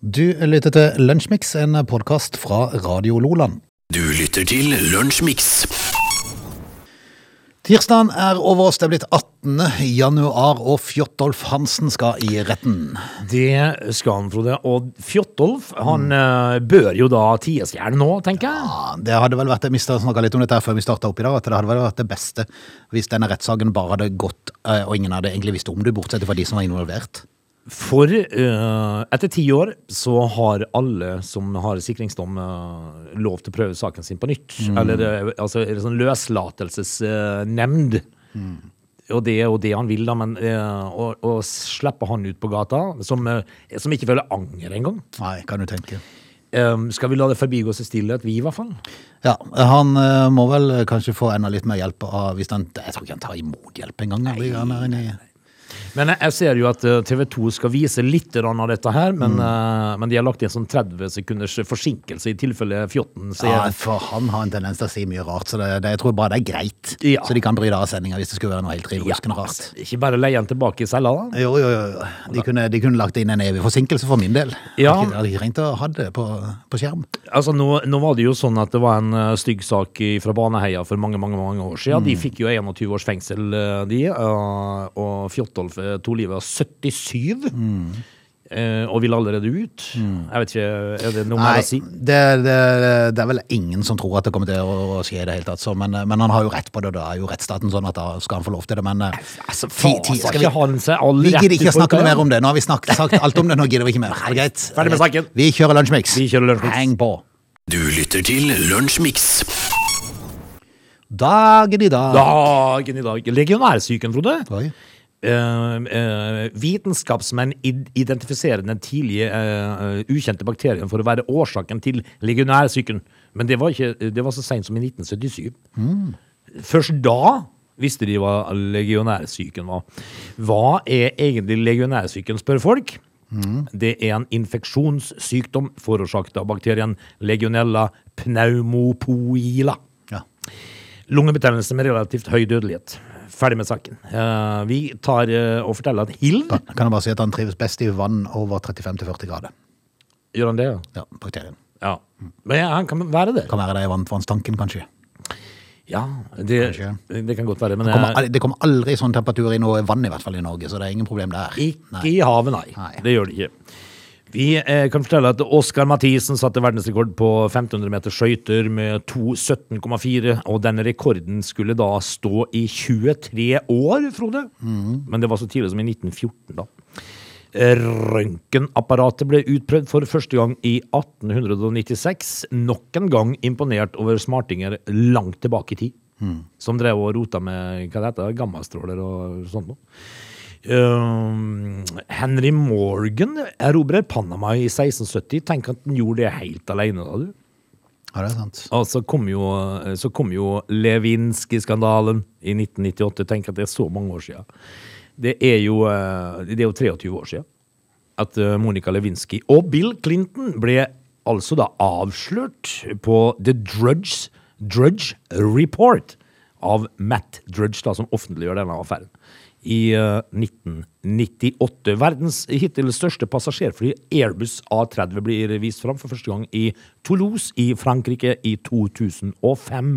Du lytter til Lunsjmix, en podkast fra Radio Loland. Du lytter til Lunsjmix. Tirsdagen er over oss, det er blitt 18. januar, og Fjotolf Hansen skal i retten. Det skal han, Frode. Og Fjotolf han mm. bør jo da ties i hjel nå, tenker jeg. Ja, det hadde vel vært, Vi snakka litt om dette før vi starta opp i dag, at det hadde vel vært det beste hvis denne rettssaken bare hadde gått, eh, og ingen hadde egentlig visst om det, bortsett fra de som var involvert. For uh, etter ti år så har alle som har sikringsdom, uh, lov til å prøve saken sin på nytt. Eller eh, altså er det sånn løslatelsesnemnd. Og det er jo det han vil, da, men å, å slippe han ut på gata, som, som ikke føler anger engang Nei, kan du tenke. Um, Skal vi la det forbigå seg stillhet, vi i hvert fall? Ja, Han uh, må vel kanskje få enda litt mer hjelp av hvis han Jeg tror ikke han tar imot hjelp engang. Nei, han er inne i- Men jeg, ser jo at eh, TV 2 skal vise litt av dette her, men, eh, men de har lagt inn sånn 30 sekunders forsinkelse i tilfelle fjotten sier Ja, for han har en tendens til å si mye rart, så det, det, jeg tror bare det er greit. Ja. Så de kan bryte av sendinga hvis det skulle være noe helt riv Ja, rart. Ikke bare leie den tilbake i cella, da? Jo, jo, jo. De kunne, de kunne lagt inn en evig forsinkelse for min del. Ja. Jeg hadde ikke trengt å ha det på, på skjerm. Altså, nå, nå var det jo sånn at det var en uh, stygg sak fra Baneheia for mange mange, mange år siden. De fikk jo 21 års fengsel, eh, de. uh, og Fjotolf livet av 77. Mm. og vil allerede ut. Jeg vet ikke, er det noe mer å si? det, det, det er vel ingen som tror at det kommer til å, skje i det hele tatt. Så, men, men han har jo rett på det, Det da er jo rettsstaten sånn at da skal han få lov til det. Men eh, Altså, ti- faen, ti- skal skal vi- vi gidder ikke å snakke noe mer om det. Nå har vi snakket, sagt alt om det, nå gidder vi ikke mer. Er det greit? ferdig med saken. Vi kjører Lunsjmix. Vi kjører Lunsjmix. Heng på. Du lytter til Lunsjmix. Dagen i dag. Dagen i dag. Legionærsyken, Frode. Oi. Eh, eh, vitenskapsmenn identifiserer den tidlige eh, ukjente bakterien for å være årsaken til legionærsyken. Men det var, ikke, det var så seint som i 1977. Først da visste de hva legionærsyken var. Hva er egentlig legionærsyken, spør folk. Det er en infeksjonssykdom forårsaket av bakterien legionella pneumopoila. Ja. Lungebetennelse med relativt høy dødelighet. Ferdig med saken. Uh, vi tar uh, og forteller at Hild Kan jeg bare si at han trives best i vann over 35-40 grader. Gjør han det? ja? Ja, bakterien. Ja. Men ja, han kan være det. Kan være det i varmtvannstanken, kanskje. Ja, det, Kanskje. det kan godt være. Men Det kommer, eh, det kommer aldri sånn temperatur i noe vann, i hvert fall i Norge, så det er ingen problem der. ikke i havet, nei. Nei. Det gjør det ikke. Vi eh, kan fortelle at Oskar Mathisen satte verdensrekord på 1500 meter skøyter med 2.17,4, og den rekorden skulle da stå i 23 år, Frode. Men det var så tidlig som i 1914, da. Røntgenapparatet ble utprøvd for første gang i 1896. Nok en gang imponert over smartinger langt tilbake i tid. Som drev og rota med hva det heter, gammastråler og sånt noe. Um, Henry Morgan erobrer Panama i 1670. Tenk at han gjorde det helt alene, da, du. Ja, det er sant. Og så kom jo, så kom jo Lewinsky-skandalen i 1998. Tenk at det er så mange år siden. Det er jo, eh, det er jo 23 år siden at eh, Monica Lewinsky og Bill Clinton ble altså da avslørt på The Drudge, Drudge Report av Matt Drudge, da, som offentliggjør denne affæren. I eh, 1998. Verdens hittil største passasjerfly, Airbus A30, blir vist fram for første gang i Toulouse i Frankrike i 2005.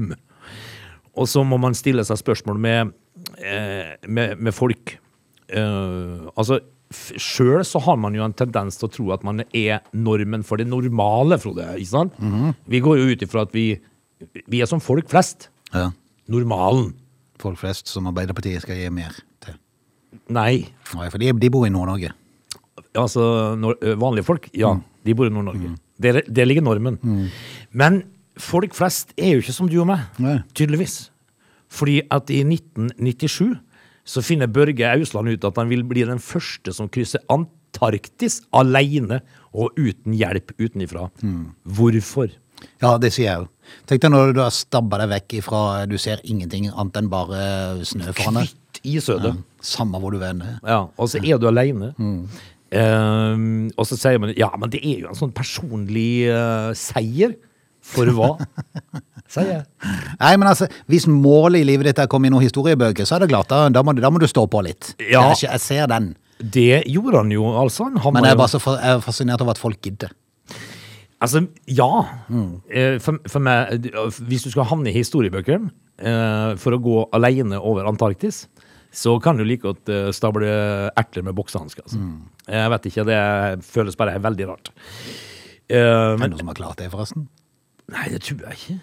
Og så må man stille seg spørsmål med, eh, med, med folk. Eh, altså, Sjøl så har man jo en tendens til å tro at man er normen for det normale, Frode. ikke sant? Vi går jo ut ifra at vi, vi er som folk flest. Ja. Normalen. Folk flest som Arbeiderpartiet skal gi mer. Nei. Nei, for de, de bor i Nord-Norge. Altså, nord vanlige folk, ja, de bor i Nord-Norge. Det, det ligger normen. Men folk flest er jo ikke som du og meg, Nei. tydeligvis. Fordi at i 1997 så finner Børge Ausland ut at han vil bli den første som krysser Antarktis alene og uten hjelp utenifra. Hvorfor? Ja, det sier jeg jo. Tenk deg når du har stabba deg vekk ifra Du ser ingenting annet enn bare snø foran deg. Kvitt Sødet. Ja, samme hvor du vender. Ja, og så er du alene. Ehm, og så sier man ja, men det er jo en sånn personlig uh, seier. For hva? Sier jeg. Nei, men altså, Hvis målet i livet ditt er å komme i noen historiebøker, så er det klart, da, da, må, da må du stå på litt. Ja. Jeg, jeg ser den. Det gjorde han jo, altså. Han Men jeg er bare så jeg er fascinert over at folk gidder. Altså, ja. Mm. Eh, For, for meg, hvis du skal havne i historiebøkene eh, for å gå alene over Antarktis, så kan du like godt eh, stable erter med boksehansker. Altså. Mm. Jeg vet ikke, det føles bare veldig rart. Eh, Er det noen som har klart det, forresten? nei, det tror jeg ikke.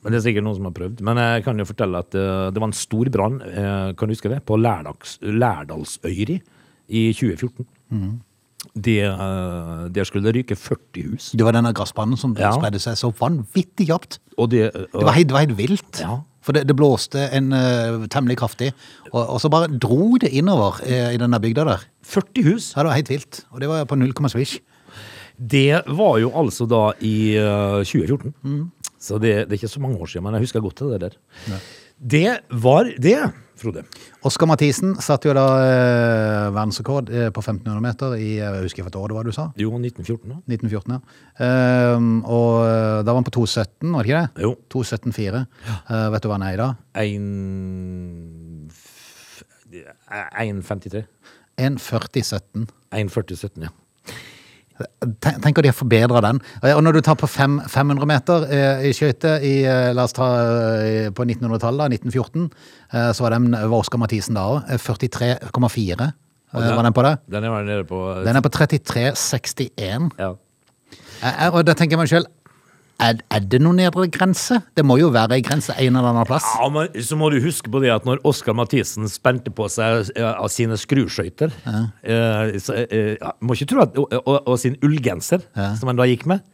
Men det er sikkert noen som har prøvd. Men jeg kan jo fortelle at uh, det var en stor brann, uh, kan du huske det, på Lærdags, Lærdalsøyri i 2014. Mm. Det, uh, der skulle det ryke 40 hus. Det var denne gassbrannen som Ja. spredde seg så vanvittig kjapt. Og det, Det var helt, det var helt vilt. Ja. For det, det blåste en uh, temmelig kraftig, og, og så bare dro det innover uh, i denne bygda der. 40 hus. Ja, det var helt vilt. Og det var på null komma swish. Det var jo altså da i uh, 2014. Så det, det er ikke så mange år siden, men jeg husker godt det der. Det var det, Frode. Oskar Mathisen satte jo da eh, verdensrekord eh, på 1500 meter i eh, Jeg husker hvilket år det var du sa? Jo, 1914. da. 1914, ja. Eh, og da var han på 2,17, var det ikke det? Jo. 2,17,4. Eh, vet du hva han er i da? En- 1,53. 1,40,17. 1,40,17, ja. Tenk at de har forbedra den. Eh, Og når du tar på fem, 500 meter eh, i skøyter i, eh, la oss ta eh, på 1900-tallet, 1914, eh, så var, den, over Oskar Mathisen da òg. 43,4 eh, den- var den på det. Den er på Den er på 33,61. ja. Og da tenker jeg meg sjøl, er, er det noen nedre grense? Det må jo være ei grense en eller annen plass. ja, men så må du huske på det at når Oskar Mathisen spente på seg eh, av sine skruskøyter eh, eh, Må ikke tro at Og, og, og sin ullgenser, som han da gikk med.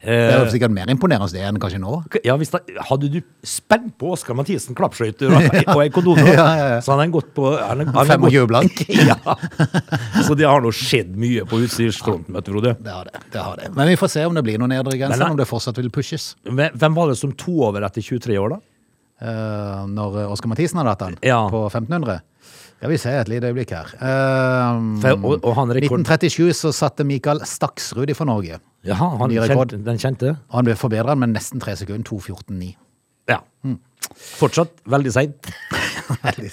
Det er eh, jo sikkert mer imponerende det enn kanskje nå. Ja, hvis da, Hadde du spent på Oskar Mathisen klappskøyter og, og ei kondom, Ja, ja, ja. så hadde han gått på han, han, han 25 blank. ja. Så det har nå skjedd mye på utstyrsfronten, vet du, Frode. Det har det. det har det. Men vi får se om det blir noen nedre grenser, om det fortsatt vil pushes. Hvem var det som tok over etter 23 år, da? Uh, når Oskar Mathisen hadde hatt den Ja. på 1500. Skal vi ser et lite øyeblikk her. Eh, For, og, og han rekord... 1937 så satte Mikael Staksrud for Norge. Jaha, han kjent, den kjente? Og han ble forbedra med nesten tre sekunder. 2.14,9. Ja. Fortsatt veldig seint. Veldig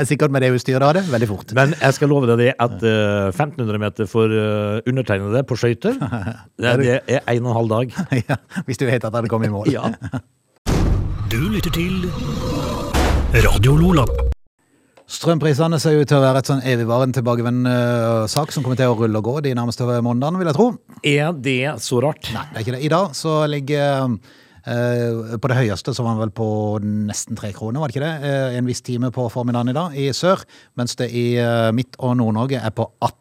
er sikkert med det utstyret det. Veldig fort. Men jeg skal love deg det at uh, 1500 meter for uh, undertegnede på skøyter, det, det er en og en halv dag. ja, hvis du vet at han kommer i mål. Ja. Du lytter til Radio Lola. Strømprisene ser ut til å være et sånn evigvarende tilbakevendende øh, sak som kommer til å rulle og gå de nærmeste månedene, vil jeg tro. Er det så rart? Nei, det er ikke det. I dag så ligger eh, på det høyeste så var den vel på nesten tre kroner, var det ikke det? Eh, en viss time på formiddagen i dag i sør, mens det i eh, Midt- og Nord-Norge er på 18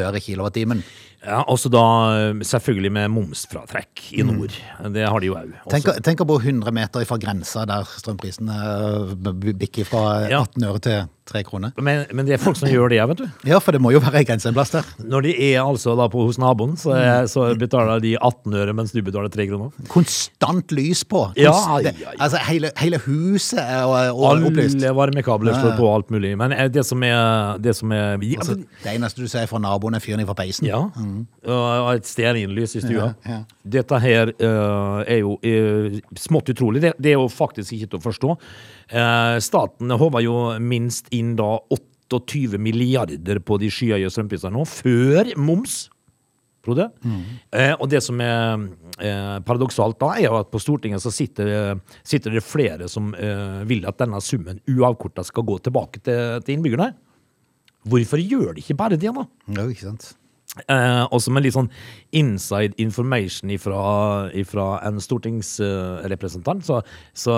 øre kilowattimen. Ja, også da eh, selvfølgelig med momsfratrekk i nord. Det har de jo òg. Tenk, tenk å bo 100 meter fra grensa der strømprisen eh, bikker fra Ja. 18 øre til 3 kroner. Men, men det er folk som gjør det, vet du. Ja, for det må jo være ei grense en plass der. Når de er altså da på hos naboen, så, er, så betaler de 18 øre, mens du betaler 3 kroner. Konstant lys på. Ja, Konst- ja, det- ja. Altså, hele, hele huset er opplyst. Alle varmekabler Ja, står på alt mulig. Men eh, det som er, det som er ja, Altså, det eneste du ser fra naboen er fyren fra peisen. Ja. Og et stearinlys i stua. Ja, ja. Dette her uh, er jo uh, smått utrolig. Det, det er jo faktisk ikke til å forstå. Uh, staten håver jo minst inn da 28 milliarder på de skyhøye strømprisene nå, før moms. Frode? Eh, og det som er eh, paradoksalt da, er jo at på Stortinget så sitter, sitter det flere som eh, vil at denne summen uavkorta skal gå tilbake til, til innbyggerne. Hvorfor gjør de ikke bare det, da? Ja, ikke sant? Eh, også med litt sånn inside information ifra, ifra en stortingsrepresentant, så, så,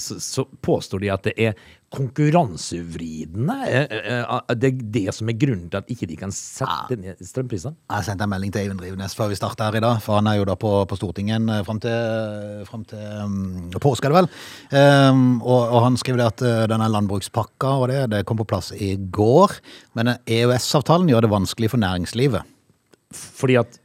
så, så påstår de at det er konkurransevridende. Eh, eh, det er det som er grunnen til at ikke de kan sette ned strømprisene. Jeg sendte en melding til Eivind Drivenes før vi starta her i dag, for han er jo da på, på Stortinget eh, fram til, frem til um, påske, er det vel. Um, og, og han skriver det at uh, denne landbrukspakka og det, det kom på plass i går, men EØS-avtalen gjør det vanskelig for næringslivet. Fordi at Uh,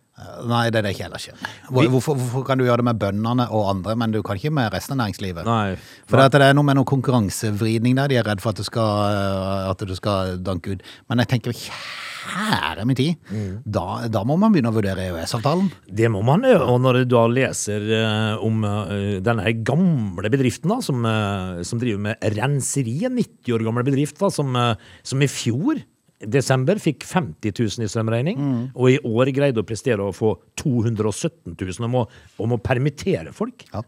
Nei, det er det ikke heller ikke. Hvor, hvorfor, hvorfor kan du gjøre det med bøndene og andre, men du kan ikke med resten av næringslivet? Nei. For det, er noe med noe konkurransevridning der. De er redd for at du skal, uh, at du skal danke ut. Men jeg tenker kjære min tid, da, da må man begynne å vurdere EØS-avtalen. Det må man gjøre. Og når du da leser eh, om eh, denne gamle bedriften da, som, eh, som driver med renseri, en 90 år gammel bedrift, da, som, eh, som i fjor desember fikk 50 000 i strømregning, og i år greide å prestere å få 217 000 om å, om å permittere folk. Ja.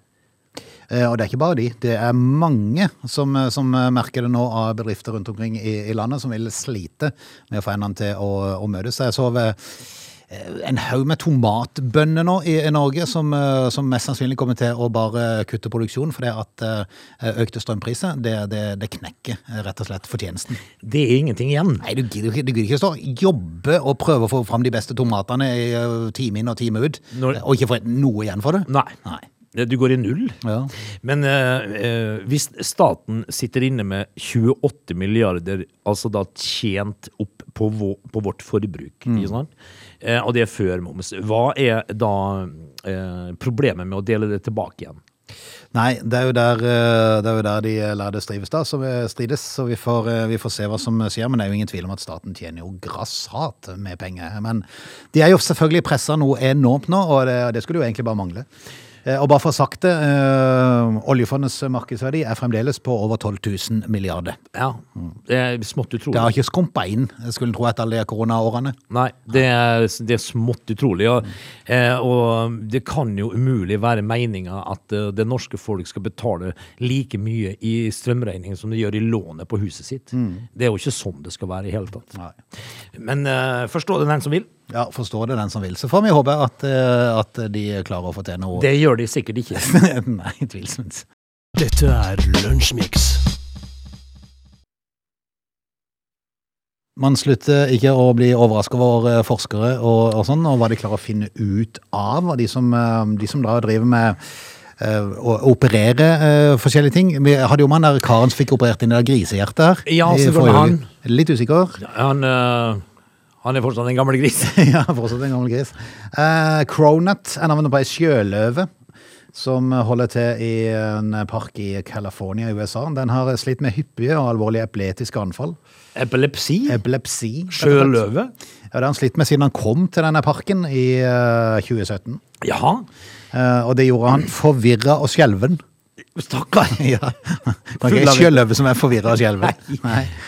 Eh, Og det er ikke bare de. Det er mange som, eh, som merker det nå av bedrifter rundt omkring i, i landet som vil slite med å få endene til å, å møtes. Jeg så ved eh, en haug med tomatbønner nå i, i Norge som, eh, som mest sannsynlig kommer til å bare kutte produksjon fordi at eh, økte strømpriser, det, det, det knekker eh, rett og slett fortjenesten. Det er ingenting igjen. Nei, du gidder du gidder ikke stå jobbe og prøve å få fram de beste tomatene i eh, time inn og time ut, Når- og ikke få noe igjen for det. Nei. Nei. Du går i null. Ja. Men eh, eh, hvis staten sitter inne med 28 milliarder, altså da tjent opp på, vå, på vårt forbruk, ikke sant? Eh, og det er før moms, hva er da eh, problemet med å dele det tilbake igjen? Nei, det er jo der, eh, det er jo der de lærde strives, da, så strides. Så vi får, vi får se hva som skjer. Men det er jo ingen tvil om at staten tjener jo grassat med penger. Men de er jo selvfølgelig pressa noe enormt nå, og det, det skulle jo egentlig bare mangle. Eh, Og bare for å ha sagt det, eh, oljefondets markedsverdi er fremdeles på over 12 000 milliarder. Ja, det er smått utrolig. Det har ikke skrumpa inn, skulle en tro, etter alle de koronaårene. Nei, det er, det er smått utrolig. Og, eh, og det kan jo umulig være meninga at det norske folk skal betale like mye i strømregning som de gjør i lånet på huset sitt. Det er jo ikke sånn det skal være i hele tatt. Nei. Men forstå det den som vil. Ja, forstår det den som vil. Så får vi håpe at, eh, at de klarer å få til noe. Det gjør de sikkert ikke. Nei, tvilsomt. Dette er Lunsjmix. Man slutter ikke å bli overrasket over eh, forskere og, og sånn, og hva de klarer å finne ut av. og De som, eh, de som da driver med eh, å operere forskjellige ting. Vi hadde jo mann der karen som fikk operert inn det der grisehjertet her. Ja, så går det han. Litt usikker. Han, eh, han er fortsatt en gammel gris. ja, fortsatt en gammel gris. Eh, Cronut er navnet på ei sjøløve som holder til i en park i California i USA. Den har slitt med hyppige og alvorlige epileptiske anfall. Epilepsi. Epilepsi. Sjøløve. Ja, det har han slitt med siden han kom til denne parken i eh, 2017. Jaha. Eh, og det gjorde han forvirra og skjelven. Stakkar. ja. Det er ikke av- sjøløve som er forvirra og skjelven.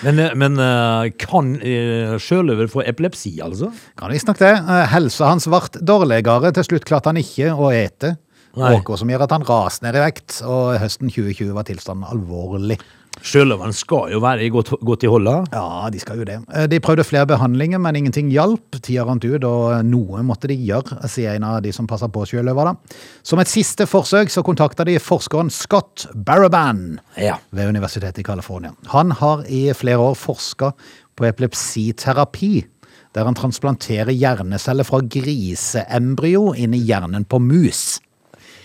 Men, eh, men eh, kan uh, sjøløver få epilepsi, altså? Kan visstnok det. Eh, helsa hans ble dårligere. Til slutt klarte han ikke å ete. Noe som gjør at han raste ned i vekt, og høsten 2020 var tilstanden alvorlig. Sjøløveren skal jo være i godt, godt i holda. Ja, de skal jo det. Eh, De prøvde flere behandlinger, men ingenting hjalp. Tida rant ut, og noe måtte de gjøre, sier en av de som passer på sjøløver. da. Som et siste forsøk så kontakta de forskeren Scott Baraban Ja. ved Universitetet i California. Han har i flere år forska på epilepsiterapi, der han transplanterer hjerneceller fra griseembryo inn i hjernen på mus.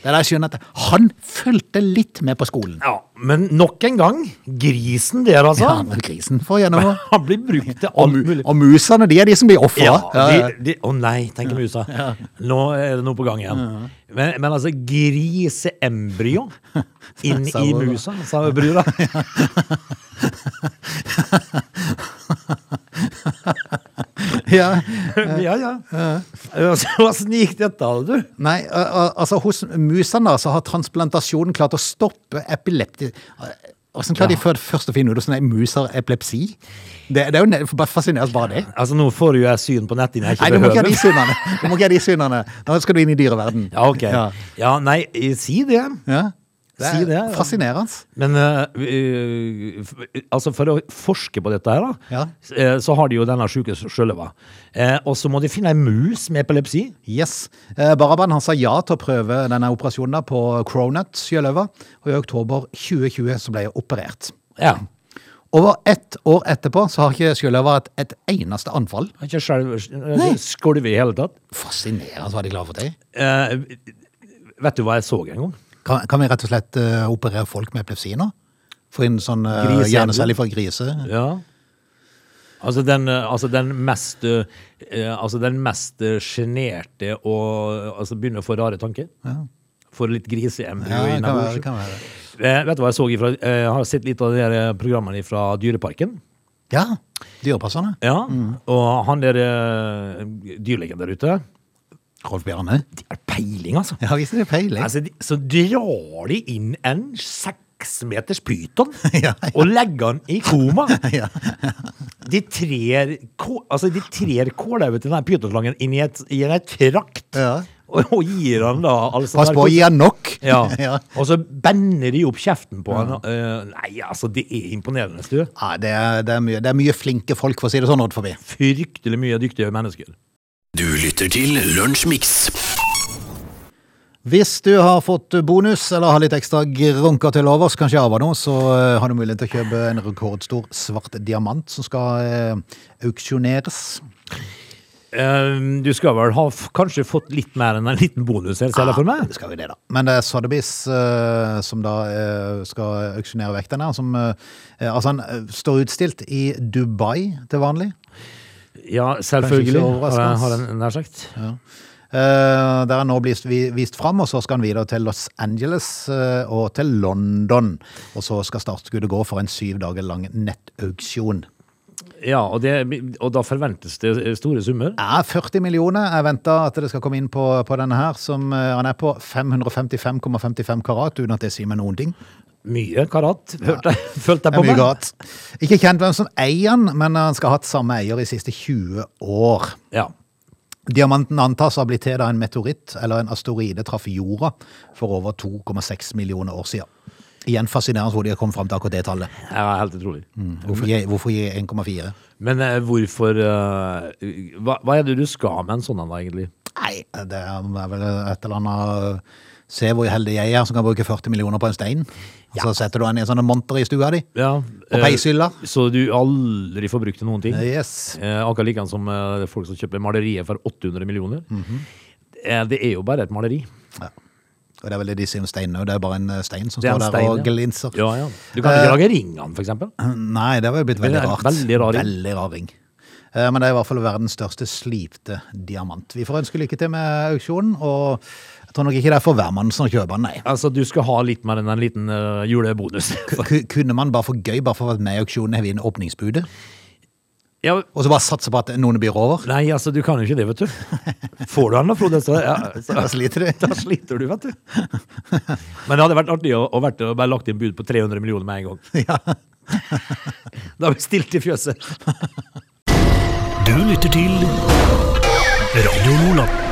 Det er der jeg skjønner at han fulgte litt med på skolen. ja. Men nok en gang, grisen der, altså. Ja, men grisen får gjennom. Han blir brukt til alt mulig. og musene, de er de som blir ofra. Ja, å nei, tenker musa. Nå er det noe på gang igjen. Men, men altså, griseembryo inn i musa, sa brura. Ja. ja, ja. Åssen gikk dette, du? Nei, al- al- altså hos musene så har transplantasjonen klart å stoppe epilepti... Hvordan klarer de før- først å finne ut hvordan en mus har epilepsi? Det, det er jo bare fascinerende bare det. Altså, nå får du jo jeg syn på nettet jeg Nei, ikke de behøver. Du må ikke ha de synene. Nå skal du inn i dyreverden. Ja, ok. Ja. Ja, nei, si det. Ja. Det Si er det, ja. fascinerende. Men uh, altså for å forske på dette her, da, Ja. eh, så har de jo denne sjuke sjøløva. Uh, og så må de finne ei mus med epilepsi. Yes. Uh, Baraban han sa ja til å prøve denne operasjonen på Cronut sjøløva, og i oktober 2020 så ble jeg operert. Ja. Over ett år etterpå så har ikke sjøløva hatt et eneste anfall. Har ikke skolvet i hele tatt. Fascinerende hva de klarer å få til. Vet du hva jeg så en gang? Kan, kan vi rett og slett uh, operere folk med epilepsi nå? Få inn sånn uh, hjerneceller fra griser? Ja. Altså den, eh, altså den mest eh, Altså den mest sjenerte og altså begynner å få rare tanker. Ja. Får litt griseembryo Ja, innabords. Eh, vet du hva jeg så ifra Jeg har sett litt av de eh, programmene fra Dyreparken. Ja, dyrepasserne. Ja, og han der dyrlegen der ute Rolf Bjarne. De har peiling, altså. Ja, visst er det peiling. altså de, så drar de inn en seksmeters pyton Ja, og legger han i koma. Ja. De trer, altså de trer kålauget til den pytonslangen inn i et, i en trakt, Ja. og, og gir han da altså Pass på å gi han nok. Ja. ja. Og så bender de opp kjeften på han. Uh, nei, altså, det er imponerende, Stu. Ja, det, er, det, er mye, det er mye flinke folk, for å si det sånn, Odd forbi. Fryktelig mye dyktige mennesker. Du lytter til Lunsjmix. Hvis du har fått bonus eller har litt ekstra grunker til overs, kanskje arva noe, så eh, har du mulighet til å kjøpe en rekordstor svart diamant som skal eh, auksjoneres. Eh, du skal vel ha f kanskje fått litt mer enn en liten bonus her, ser jeg for meg? det skal vi det, da. Men det er Sotheby's eh, som da eh, skal auksjonere vekk den her. Som, eh, altså, han eh, står utstilt i Dubai til vanlig. Ja, selvfølgelig, har jeg- jeg nær sagt. Eh, der han nå blir vist fram, og så skal han videre til Los Angeles uh, og til London. Og så skal startskuddet gå for en syv dager lang nettauksjon. Ja, og, det, og da forventes det store summer. Ja, 40 millioner er venta at det skal komme inn på, på denne her, som uh, han er på 555,55 karat, uten at det sier meg noen ting. Mye karat, følte jeg, følte jeg på mye meg. Ikke kjent hvem som eier han, men han skal ha hatt samme eier i siste 20 år. Ja. Diamanten antas å ha blitt til da en meteoritt eller en asteroide traff jorda for over 2,6 millioner år siden. Igjen fascinerende hvor de har kommet fram til akkurat det tallet. ja, helt utrolig. Hvorfor gi, hvorfor gi 1,4? Men eh, hvorfor uh, hva, hva er det du skal med en sånn en, egentlig? Nei, det er vel et eller annet Se hvor heldig jeg er som kan bruke 40 millioner på en stein. Og så setter du den i en sånn monter i stua di. Ja, På eh, peishylla. Så du aldri får brukt til noen ting? Yes. Eh, akkurat like som eh, folk som kjøper malerier for 800 millioner. Mm -hmm. det er jo bare et maleri. Ja. Og det er vel det de sier om steinene òg. Det er bare en stein som står der stein, og ja. glinser. Ja, ja. Du kan ikke lage ringene, for eksempel. Nei, det var jo blitt veldig rart. veldig rar ring. Veldig rar ring. Men det er i hvert fall verdens største slipte diamant. Vi får ønske lykke til med auksjonen, og tror nok ikke det er for hver mann som kjøper den, nei. Altså, du skal ha litt mer enn en liten uh, julebonus. Kunne man bare for gøy, bare for å være med i auksjonen, heve inn åpningsbudet? ja, Og så bare satse på at noen blir over? nei, altså, du kan jo ikke det, vet du. Får du den da, Frode, så, ja, så Da sliter du. Da sliter du, vet du. Men det hadde vært artig å, å, vært, å bare lagt inn bud på 300 millioner med en gang. Ja. Da har vi stilt i fjøset. Du lytter til Radio Nordland.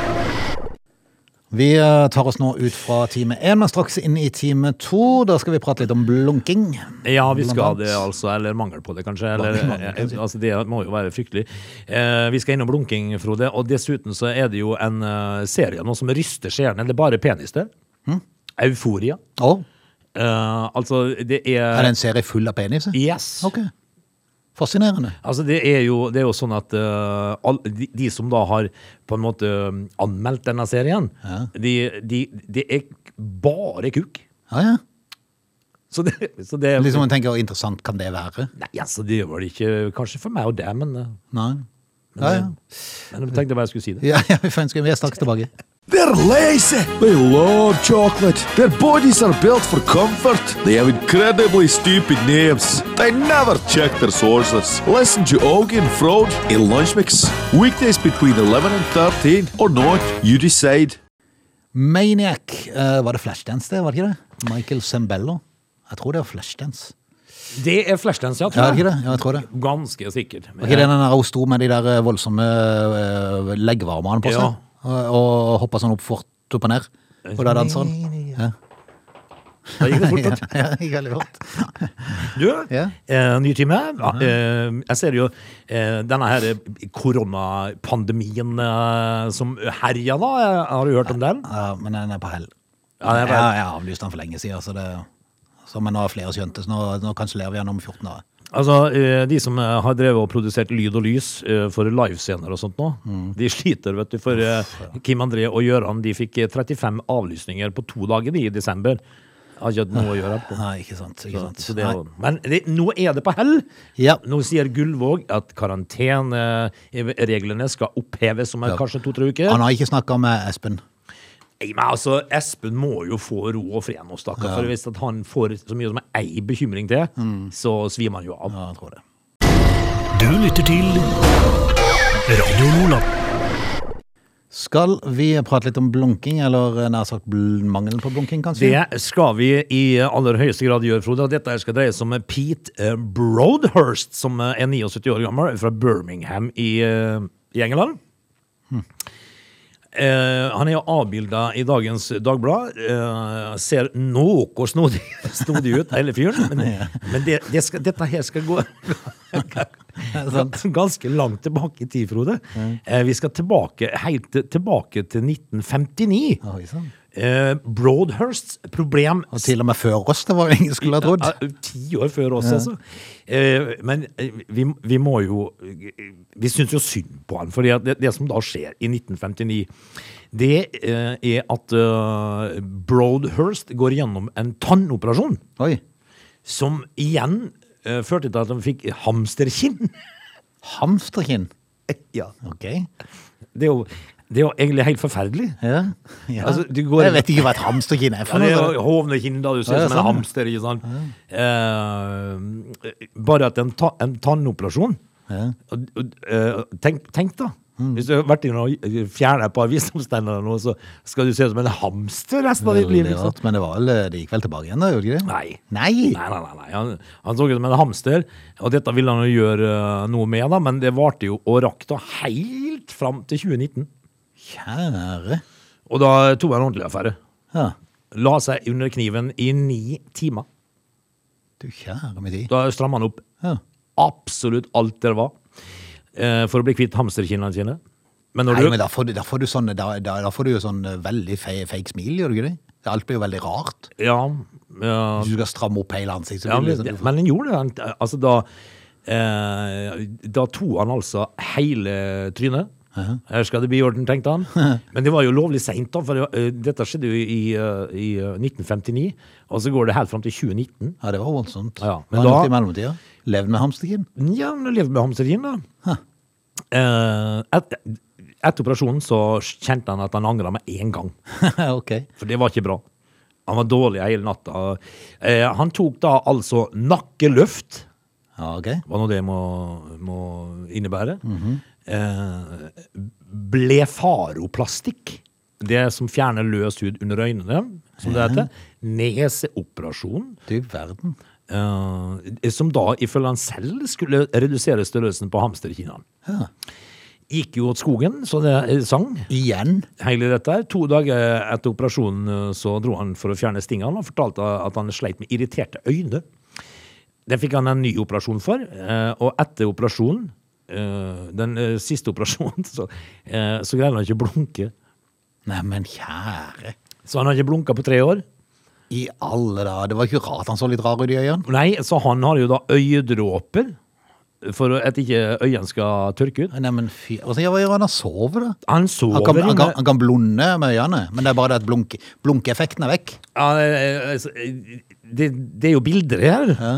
Vi eh, tar oss nå ut fra time én, men straks inn i time to. Da skal vi prate litt om blunking. Ja, vi skal det, altså. Eller mangel på det, kanskje. Eller, eh, altså, det må jo være fryktelig. Eh, vi skal innom blunking, Frode. Og dessuten så er det jo en eh, serie nå som ryster seerne. Det er bare penis der. Hm? Euforia. Oh. Eh, altså, det er er det en serie full av peniser? Yes. Ok. Fascinerende. Altså, det er jo, det er jo sånn at uh, all, de, de som da har på en måte um, anmeldt denne serien, de, de, det er bare kuk. Ja, ja. Så det, så det Liksom man tenker, interessant kan det være? Nei, altså, det gjør det ikke kanskje for meg og deg, men, Nei. Nei. Ja, ja. men jeg tenkte bare jeg skulle si det. Ja, ja, vi får ønske vi er straks tilbake. They're lazy. They love chocolate. Their bodies are built for comfort. They have incredibly stupid names. They never check their sources. Listen to Augie and Frode in Lunch Mix. Weekdays between 11 and 13 or not, you decide. Maniac. Uh, var det Flashdance, det? Var det ikke det? Michael Sembello. Jeg tror det var Flashdance. Det er Flashdance, ja. Ja, er Ja, ikke det? Ja, jeg tror det. Ganske sikkert. Var ikke det den der hun sto med de der eh, voldsomme uh, leggvarmene på seg? Ja. Og, hoppa sånn opp fort opp og ned? Og da danseren. Ja. Da gikk det fort. vet. Ja, det gikk veldig fort. Du, Ja. eh, ny time. Ja, eh, jeg ser jo eh, denne her koronapandemien som herja da. Har du hørt om den? Ja, men den er på hell. Ja, den på Ja, hell. jeg har avlyst den for lenge siden, så det så, men nå har flere skjønt det, så nå, nå kansellerer vi den om 14 dager. Altså, eh, De som eh, har drevet og produsert lyd og lys eh, for livescener og sånt nå, Mm. de sliter, vet du. For Kim André og Gøran de fikk eh, 35 avlysninger på to dager i desember. Har ikke hatt noe å gjøre på. Nei, ikke sant. Ikke sant. så det, Nei. jo- men det, nå er det på hell! Ja. Nå sier Gullvåg at karantenereglene skal oppheves om Ja. kanskje to-tre uker. Han har ikke snakka med Espen. Nei, men altså, Espen må jo få ro og fred nå, stakkar. For hvis at han får så mye som ei bekymring til, så svimer han jo av. Ja, jeg tror det. Du lytter til Radio Nordland. Skal vi prate litt om blunking, eller nær sagt bl mangelen på blunking, kanskje? Det skal vi i aller høyeste grad gjøre, Frode. og Dette skal dreie seg om Pete eh, Broadhurst, som er 79 år gammel, fra Birmingham i, eh, i England. Eh, han er jo avbilda i dagens Dagblad. Eh, ser noe snodig, snodig ut, hele fyren. Men, men det, det skal, dette her skal gå ganske langt tilbake i tid, Frode. Eh, vi skal tilbake, helt tilbake til 1959. Oi, sann. Eh, Broadhursts problem Og til og med før oss, det var ingen skulle ha trodd. ja, Ti år før oss, altså. Eh, men eh, vi, vi må jo Vi syns jo synd på han. For det, det som da skjer i 1959, det eh, er at Broadhurst går gjennom en tannoperasjon. Oi. Som igjen førte til at han fikk hamsterkinn. Hamsterkinn. ja. Ok. Det er jo, det er jo egentlig helt forferdelig. Ja. ja. Altså, Jeg vet ikke hva et hamsterkinn er Ja, for det noe. er jo hovnekinn, da. Du ser Ja, ut som en sånn, hamster. ikke sant? Eh, bare at en, ta, en tannoperasjon Ja. eh, tenk, tenk, da. Hvis du har vært inne og fjernet et par visdomstenner, eller noe, så skal du se ut som en hamster resten av ditt liv. Veldig Liksom. rart, men det, var, det gikk vel tilbake igjen, da? gjorde det ikke? Nei. Nei. Nei, nei, nei, nei. Han, han så ut som en hamster, og dette ville han jo gjøre eh, noe med, da, men det varte jo og rakk da helt fram til 2019. Kjære. Og da tok han ordentlig affære. Ja. La seg under kniven i ni timer. Du kjære med tid. Da stramma han opp Ja. absolutt alt det var eh, for å bli kvitt hamsterkinnene sine. Men når Nei, du men da får, du, da, får du sånn, da, da, får du jo sånn eh, veldig fe, fake smil, gjør du ikke det? Alt blir jo veldig rart. Ja, ja, Hvis du skal stramme opp hele ansiktet. ja men, sånn- men han gjorde det. Altså, da eh, Da tok han altså hele trynet. Her skal det bli orden, tenkte han. Men det var jo lovlig seint, da. For eh, dette skjedde jo i, eh, i eh, 1959. Og så går det helt fram til 2019. Ja, det var voldsomt. Ja, men Hva har da- gjort i mellomtida? Levd med hamsterkinn? Ja, han levde med hamsterkinn, da. Eh, et, etter operasjonen så kjente han at han angra med én gang. okay. For det var ikke bra. Han var dårlig hele natta. Eh, han tok da altså nakkeløft, Ja, ok. hva nå det må, må innebære. Eh, blefaroplastikk. Det som fjerner løs hud under øynene, som det heter. Neseoperasjon. Du verden. eh, som da, ifølge han selv, skulle redusere størrelsen på hamsterkinnene. Ja. Gikk jo åt skogen, så det eh, sang. Igjen? Hele dette. To dager etter operasjonen eh, så dro han for å fjerne stingene og fortalte at han sleit med irriterte øyne. Det fikk han en ny operasjon for, eh, og etter operasjonen, den eh, siste operasjonen, så, eh, så greide han ikke å blunke. Nei, men kjære. Så han har ikke blunka på tre år. I alle dager. Det var ikke rart han så litt rar ut i øynene. Nei, så han har jo da øyedråper for at ikke øynene skal tørke ut. Nei, men fy Hvordan gjør han? Han sover, da? Han sover Han kan, han, kan, han kan blunde med øynene, men det er bare det at blunk, blunkeeffekten er vekk. Ja, eh, altså, eh, det, det er jo bilder her ja.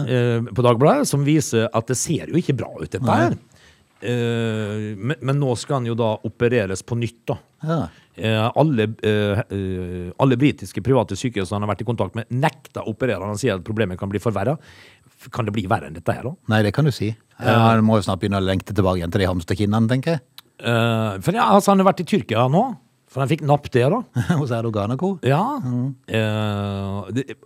på Dagbladet som viser at det ser jo ikke bra ut, dette her. Eh, men, men nå skal han jo da opereres på nytt, da. Ja. Eh, alle eh, alle britiske private sykehus han har vært i kontakt med, nekta å operere. Han sier at problemet kan bli forverra. Kan det bli verre enn dette her, da? Nei, det kan du si. Ja, han må jo snart begynne å lengte tilbake igjen til de hamsterkinnene, tenker jeg. Eh, for ja, altså, han har vært i Tyrkia nå, for han fikk napp der, da. Hos Erdogan og co. Ja. Eh, det,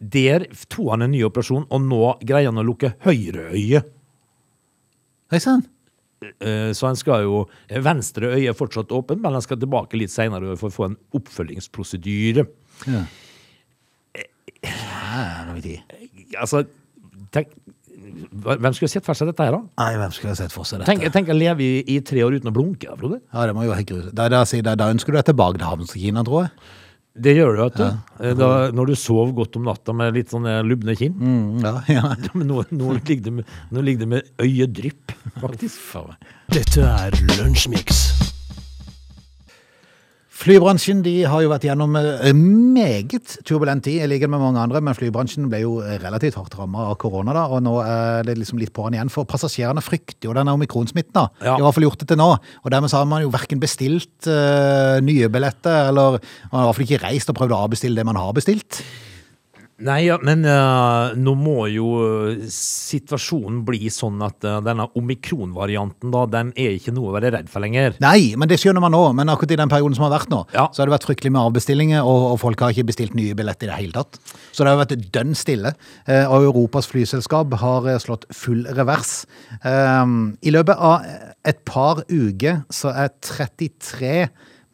der tok han en ny operasjon, og nå greier han å lukke høyre øye. Hei sann. Eh, Så han skal jo Venstre øye er fortsatt åpent, men han skal tilbake litt seinere for å få en oppfølgingsprosedyre. Ja. Min tid. Altså, tenk Hvem skulle sett for seg dette her, da? Nei, hvem skulle sett for seg dette? Tenk, tenk å leve i, i tre år uten å blunke, Frode. Ja, det må jo helt grusomt. Da, da, da, da ønsker du deg til hamsterkina, tror jeg. Det gjør du, vet du. Ja. Da, når du sov godt om natta med litt sånn lubne kinn. Mm, ja, ja. Men nå, nå, ligger det med, nå ligger det med øyedrypp, faktisk. Dette er Lunsjmix. Flybransjen de har jo vært gjennom eh, meget turbulent tid, i likhet med mange andre, men flybransjen ble jo relativt hardt rammet av korona, da, og nå er det liksom litt på den igjen, for passasjerene frykter jo denne omikronsmitten da. Ja. De har i hvert fall gjort det til nå, og dermed så har man jo hverken bestilt uh, nye billetter, eller man har i hvert fall ikke reist og prøvd å avbestille det man har bestilt. Nei, ja, men uh, nå må jo eh, situasjonen bli sånn at uh, denne omikron-varianten, da, den er ikke noe å være redd for lenger. Nei, men det skjønner man nå. Men akkurat i den perioden som har vært nå, Ja. så har det vært fryktelig med avbestillinger, og, og folk har ikke bestilt nye billetter i det hele tatt. Så det har vært dønn stille. Uh, og Europas flyselskap har slått full revers. Eh, I løpet av et par uker så er 33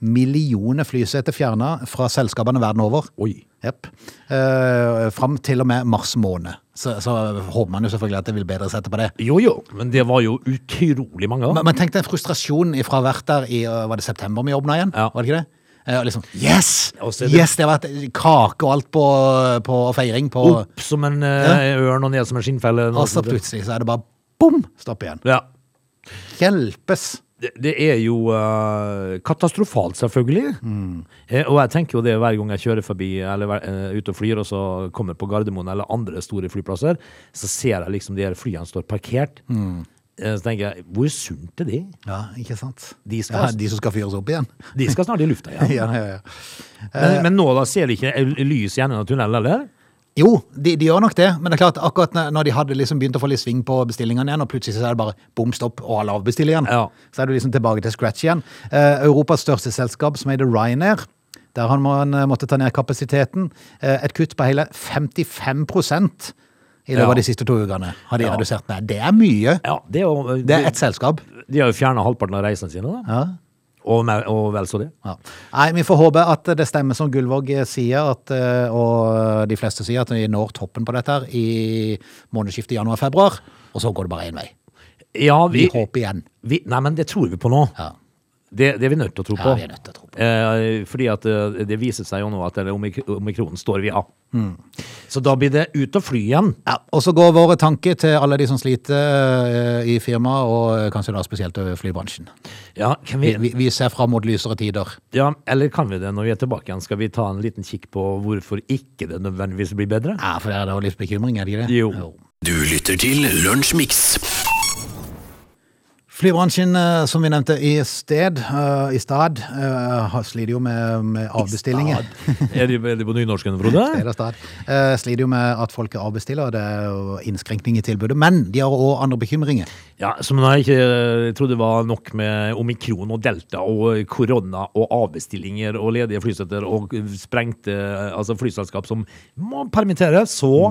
millioner flyseter fjerna fra selskapene verden over. Oi. Jepp. Uh, fram til og med mars måned. Så, så håper man jo selvfølgelig at det vil bedre seg etterpå det. Jo, jo, men det var jo utrolig mange. da. Men, men tenk den frustrasjonen fra vært der i øh, var det september vi åpna igjen? Ja. Var det ikke det? Uh, liksom, yes! Og det- Yes, det har vært kake og alt på, på feiring på Opp som en eh, ørn og ned som en skinnfelle. Og så plutselig så er det bare bom! Stopp igjen. Ja. Hjelpes! Det, det er jo uh, katastrofalt, selvfølgelig. Eh, og jeg tenker jo det hver gang jeg kjører forbi eller uh, ute og flyr, og så kommer på Gardermoen eller andre store flyplasser, så ser jeg liksom de her flyene står parkert. Mm. så tenker jeg, hvor sunt er de? Ja, ikke sant? De skal- ja, de som skal fyres opp igjen. De skal snart i lufta igjen. ja, ja, ja. Men, men nå da ser de ikke lys i enden av tunnelen, eller? Jo, de, de gjør nok det, men det er klart akkurat når- de hadde liksom begynt å få litt sving på bestillingene igjen, og plutselig så er det bare bom, stopp, og alle avbestiller igjen. Ja. Så er du liksom tilbake til scratch igjen. Eh, Europas største selskap, som heter Ryanair, der har man eh, måttet ta ned kapasiteten. Eh, et kutt på hele 55 i løpet Ja. av de siste to ukene har de Ja. redusert med. Det er mye. Ja, det er jo Det er ett selskap. De har jo fjerna halvparten av reisene sine, da. Ja. Og, og vel så det. Ja. Nei, vi får håpe at det stemmer som Gullvåg sier, at, eh, og de fleste sier, at vi når toppen på dette her i månedsskiftet januar-februar, og så går det bare én vei. Ja, Vi vi, håper igjen. vi Nei, men det tror vi på nå. Ja. Det, det er vi nødt til å tro Ja, på. vi er nødt til å tro på. Eh, fordi at eh, det viser seg jo nå at omik omikronen står vi av. Mm. Så da blir det ut og fly igjen. Ja, og så går våre tanker til alle de som sliter eh, i firmaet, og eh, kanskje da spesielt flybransjen. Ja, kan vi, Vi, vi, ser fram mot lysere tider. ja, eller kan vi det når vi er tilbake igjen? Skal vi ta en liten kikk på hvorfor ikke det nødvendigvis blir bedre? Ja, for det er da litt bekymring, er det ikke det? Jo. Du lytter til Lunsjmix. Flybransjen, eh, som vi nevnte i sted, uh, i stad, uh, sliter jo med, med avbestillinger. er, det, er de på nynorsken, Frode? Sted og. Eh, sliter jo med at folk avbestiller, det er jo innskrenkning i tilbudet. Men de har òg andre bekymringer. Ja, Som jeg ikke eh, trodde var nok med omikron og delta og korona og avbestillinger og ledige flysetter og sprengte eh, altså flyselskap som må permittere, så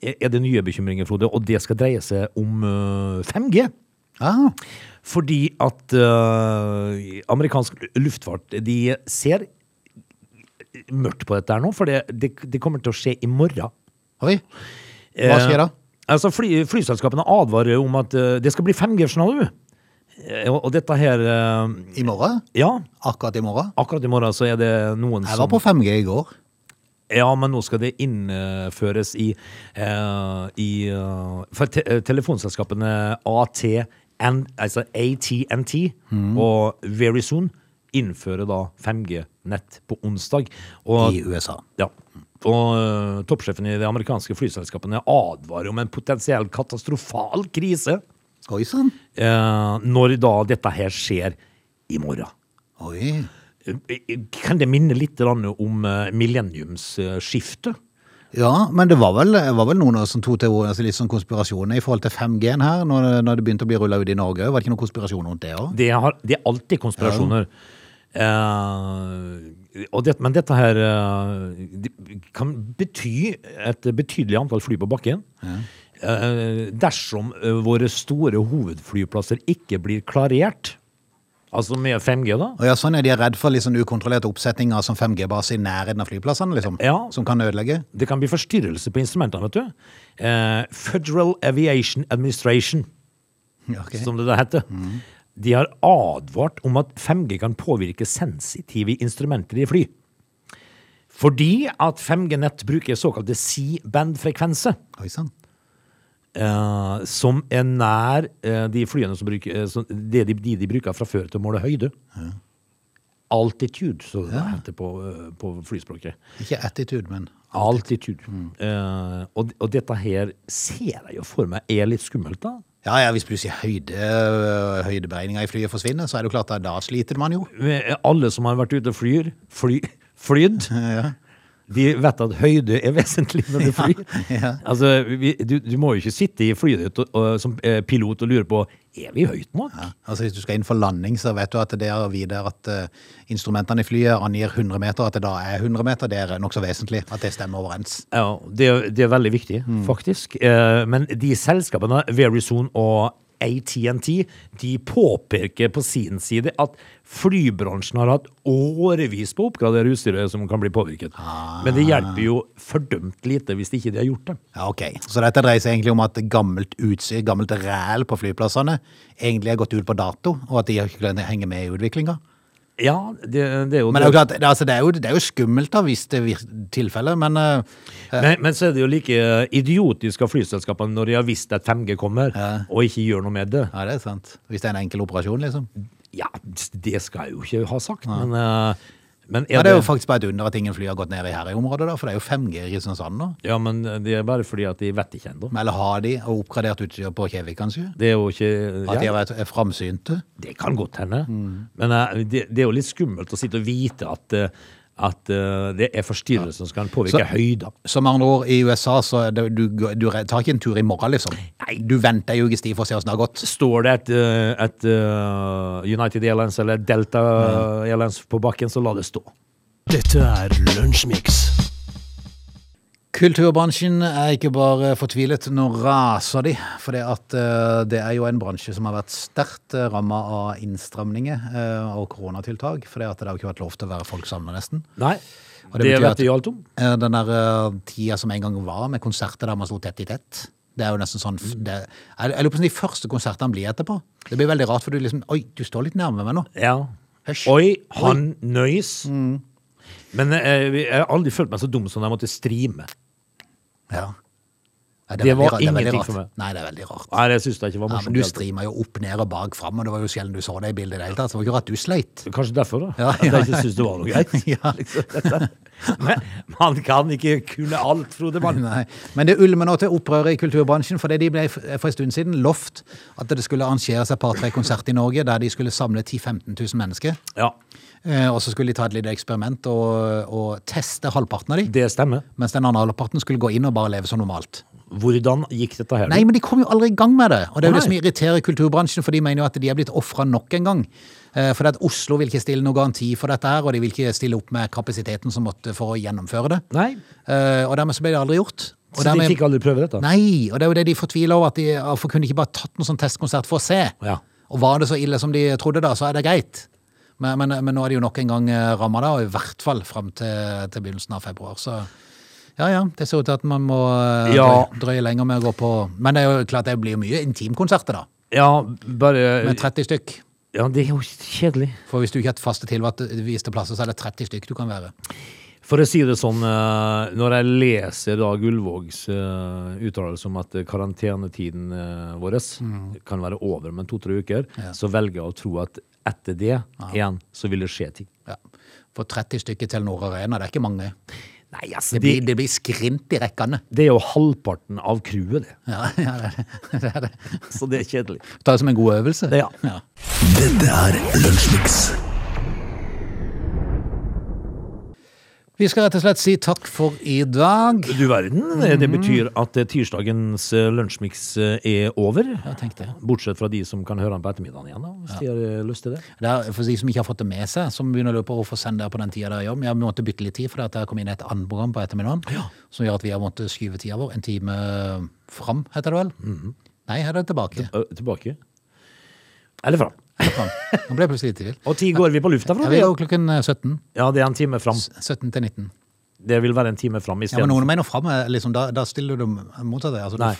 er er det nye bekymringer, Frode. Og det skal dreie seg om eh, 5G. Ah, Fordi at uh, amerikansk luftfart de ser mørkt på dette her nå, for det, det, det kommer til å skje i morgen. oi, hva skjer da? Eh, altså fly, Flyselskapene advarer om at uh, det skal bli 5G-journal. Eh, og, og dette her eh, I morgen? Ja, Akkurat i morgen? akkurat i morgen så er det noen som Jeg var på 5G i går. Ja, men nå skal det innføres i, eh, i eh, For te telefonselskapene telefonselskapene ATN, altså AT&T og Verizon innfører da 5G-nett på onsdag. Og, I USA. ja, og eh, toppsjefen i de amerikanske flyselskapene advarer om en potensiell katastrofal krise Oi sann. eh, når da dette her skjer i morgen. Oi. Kan det minne litt om eh, millenniumsskiftet? Ja, men det var vel, var vel noen som tok til orde, altså litt sånn konspirasjoner i forhold til 5G-en her, når, når det begynte å bli rulla ut i Norge. Var det ikke noen konspirasjon rundt det òg? Det, det er alltid konspirasjoner. Eh, og det, men dette her uh, det kan bety et betydelig antall fly på bakken. Eh, dersom eh, våre store hovedflyplasser ikke blir klarert, altså med 5G, da. Og ja, sånn er de er redd for sånn ukontrollerte oppsetninger som 5G-base i nærheten av flyplassene, liksom. Ja. Som kan ødelegge. Det kan bli forstyrrelse på instrumentene, vet du. Eh, Federal Aviation Administration, okay. som det da heter. De har advart om at 5G kan påvirke sensitive instrumenter i fly. Fordi at 5G-nett bruker såkalte C-band-frekvenser, Oi sann. Eh, som er nær eh, de flyene som bruker, eh, som, det de, de de bruker fra før til å måle høyde. Altitude, så det heter på, eh, på flyspråket. Ikke attitude, men Altitude. Eh, og, og dette her ser jeg jo for meg er litt skummelt, da. Ja, ja, hvis plutselig høyde, høydeberegninga i flyet forsvinner, så er det jo klart at da sliter man jo. Med Alle som har vært ute og flyr, fly, flydd, Ja. De vet at høyde er vesentlig når du flyr. ja. Altså, vi, du, du må jo ikke sitte i flyet ditt og, og, som eh, pilot og lure på er vi høyt nok. Ja. Altså Hvis du skal inn for landing, så vet du at det å vite at uh, instrumentene i flyet angir 100 meter, at det da er 100 meter, det er nokså vesentlig. At det stemmer overens. Ja, det, er- det er veldig viktig, faktisk. Uh, men de selskapene, Verizon og AT&T, de påpeker på sin side at flybransjen har hatt årevis på å oppgradere utstyret som kan bli påvirket. Men det hjelper jo fordømt lite hvis ikke de har gjort det. Ja, ok. Så dette dreier seg egentlig om at gammelt utstyr, gammelt ræl på flyplassene, egentlig er gått ut på dato, og at de ikke kan henge med i utviklinga. Ja, det, det er jo Men det er jo klart, det, altså, det, er jo, det er jo skummelt da, hvis det er tilfellet, men uh, Men, men så er det jo like idiotisk av flyselskapene når de har visst at 5G kommer, og ikke gjør noe med det. ja, det er sant. Hvis det er en enkel operasjon, liksom. Ja, det skal jeg jo ikke ha sagt, men, eh, men er men det er jo faktisk bare et under at ingen fly har gått ned i her i området, da, for det er jo 5G i Kristiansand nå. Ja, men det er bare fordi at de vet ikke ennå. Eller har de og oppgradert utstyr på Kjevik, kanskje? Det er jo ikke At de har vært er framsynte? Det kan godt hende. Mm. Men eh, det, det er jo litt skummelt å sitte og vite at, eh, at uh, det er forstyrrelser som kan påvirke Så- høyder. Som med andre ord, i USA så det, du, du tar ikke en tur i morgen, liksom. Nei. Du venter ei ukes tid for å se åssen det har gått. Står det et, eh, et uh, United Airlines eller Delta Airlines på bakken, så la det stå. Dette er Lunsjmix. Kulturbransjen er ikke bare fortvilet, nå raser de. For det, eh, det er jo en bransje som har vært sterkt ramma av innstramninger eh, og koronatiltak. For det, har jo ikke vært lov til å være folk sammen, nesten. Nei, Og det det, vet vi alt om. Eh, Den der eh, tida som en gang var med konserter der man sto tett i tett. Det er jo nesten sånn det, Jeg lurer på om de første konsertene blir etterpå. Det blir veldig rart, for du liksom Oi, du står litt nærme meg nå. Ja. Hysj. Oi, han nøys. Mm. Men jeg, jeg har aldri følt meg så dum som da jeg måtte streame. Ja. Nei, Det det var rart. Ingenting det for meg. Nei, det er veldig rart. Nei, det synes jeg ikke var Ja, men du streama jo opp, ned og bak fram, og det var jo sjelden du så det i bildet i det hele tatt. Så det var ikke rart du sleit. Kanskje derfor, da. Ja, At jeg ja, ikke syntes det var noe greit. Ja. Liksom. Men man kan ikke kunne alt, Frode Mann. Nei. Men det ulmer nå til opprøret i kulturbransjen, fordi de ble for en stund siden lovt at det skulle arrangeres et par-tre konserter i Norge der de skulle samle 10 000-15 000 mennesker. Ja, Eh, Og så skulle de ta et lite eksperiment og, og teste halvparten av de, det stemmer. mens den andre halvparten skulle gå inn og bare leve som normalt. Hvordan gikk dette her? Nei, men de kom jo aldri i gang med det. Og det er jo Nei. det som irriterer kulturbransjen, for de mener jo at de er blitt ofra nok en gang. For For at Oslo vil ikke stille noen garanti for dette her, og de vil ikke stille opp med kapasiteten som måtte for å gjennomføre det. Nei, Eh, Og dermed så ble det aldri gjort. Og Så de fikk aldri prøve dette? Nei, og det er jo det de fortviler over, at de hvorfor kunne de ikke bare tatt noen sånn testkonsert for å se? Ja. Og var det så ille som de trodde da, så er det greit. Men, men, men nå er de jo nok en gang ramma da, og i hvert fall fram til, til begynnelsen av februar. Så ja ja, det ser ut til at man må eh, Ja. drøye lenger med å gå på Men det er jo klart det blir mye intimkonserter, da. Ja, bare Med 30 stykk. Ja, det er jo kjedelig. For hvis du ikke har faste tilviste plasser, så er det 30 stykk du kan være. For å si det sånn, eh, når jeg leser da Gullvågs uh, uttalelse om at eh, karantenetiden vår mm. kan være over om en to-tre uker, så velger jeg å tro at etter det igjen, så vil det skje ting. Ja. For 30 stykker til Nord Arena, det er ikke mange. Nei, altså, Det blir, det blir skrint i rekkene. Det er jo halvparten av crewet, det. Ja, ja det, er det. det er det. Så det er kjedelig. Ta det som en god øvelse. Ja. ja. Dette er Lunsjmix. Vi skal rett og slett si takk for i dag. Du verden, det betyr at eh, tirsdagens eh, lunsjmix eh, er over. Ja, tenk det. Bortsett fra de som kan høre den på ettermiddagen igjen, da, hvis de har lyst til det. Det er for de som ikke har fått det med seg, som begynner å lure på hvorfor sende det på den tida dere jobb. Jeg måtte bytte litt tid, for det har kommet inn et annet program på ettermiddagen. Som gjør at vi har måttet skyve tida vår en time fram, heter det vel? Nei, her er det tilbake. T tilbake. Eller fram. Nå ble jeg plutselig litt i tvil. Og ti går vi på lufta fra Ja, det. vi går klokken 17. Ja, det er en time fram. 17 til 19. Det vil være en time fram Ja, men noen mener fram, er liksom, da, da stiller du motsatt. Altså, Nei,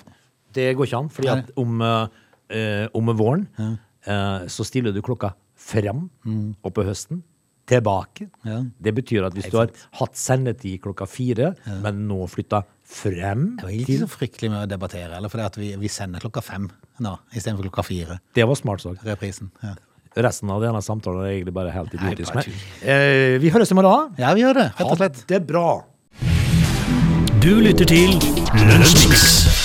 det går ikke an. Fordi at om, eh, om våren eh, så stiller du klokka fram, og på høsten tilbake. Ja. Det betyr at hvis du har hatt sendetid klokka fire, men nå flytta frem Det var ikke så fryktelig med å debattere, eller fordi at vi, vi sender klokka fem nå, istedenfor klokka fire. Det var smart sagt. Reprisen. Ja. Resten av denne samtalen er egentlig bare helt idiotisk. bare Men, eh, vi høres i morgen. ja, vi gjør det, rett og Ha slett. det bra. Du lytter til Lunsjmix.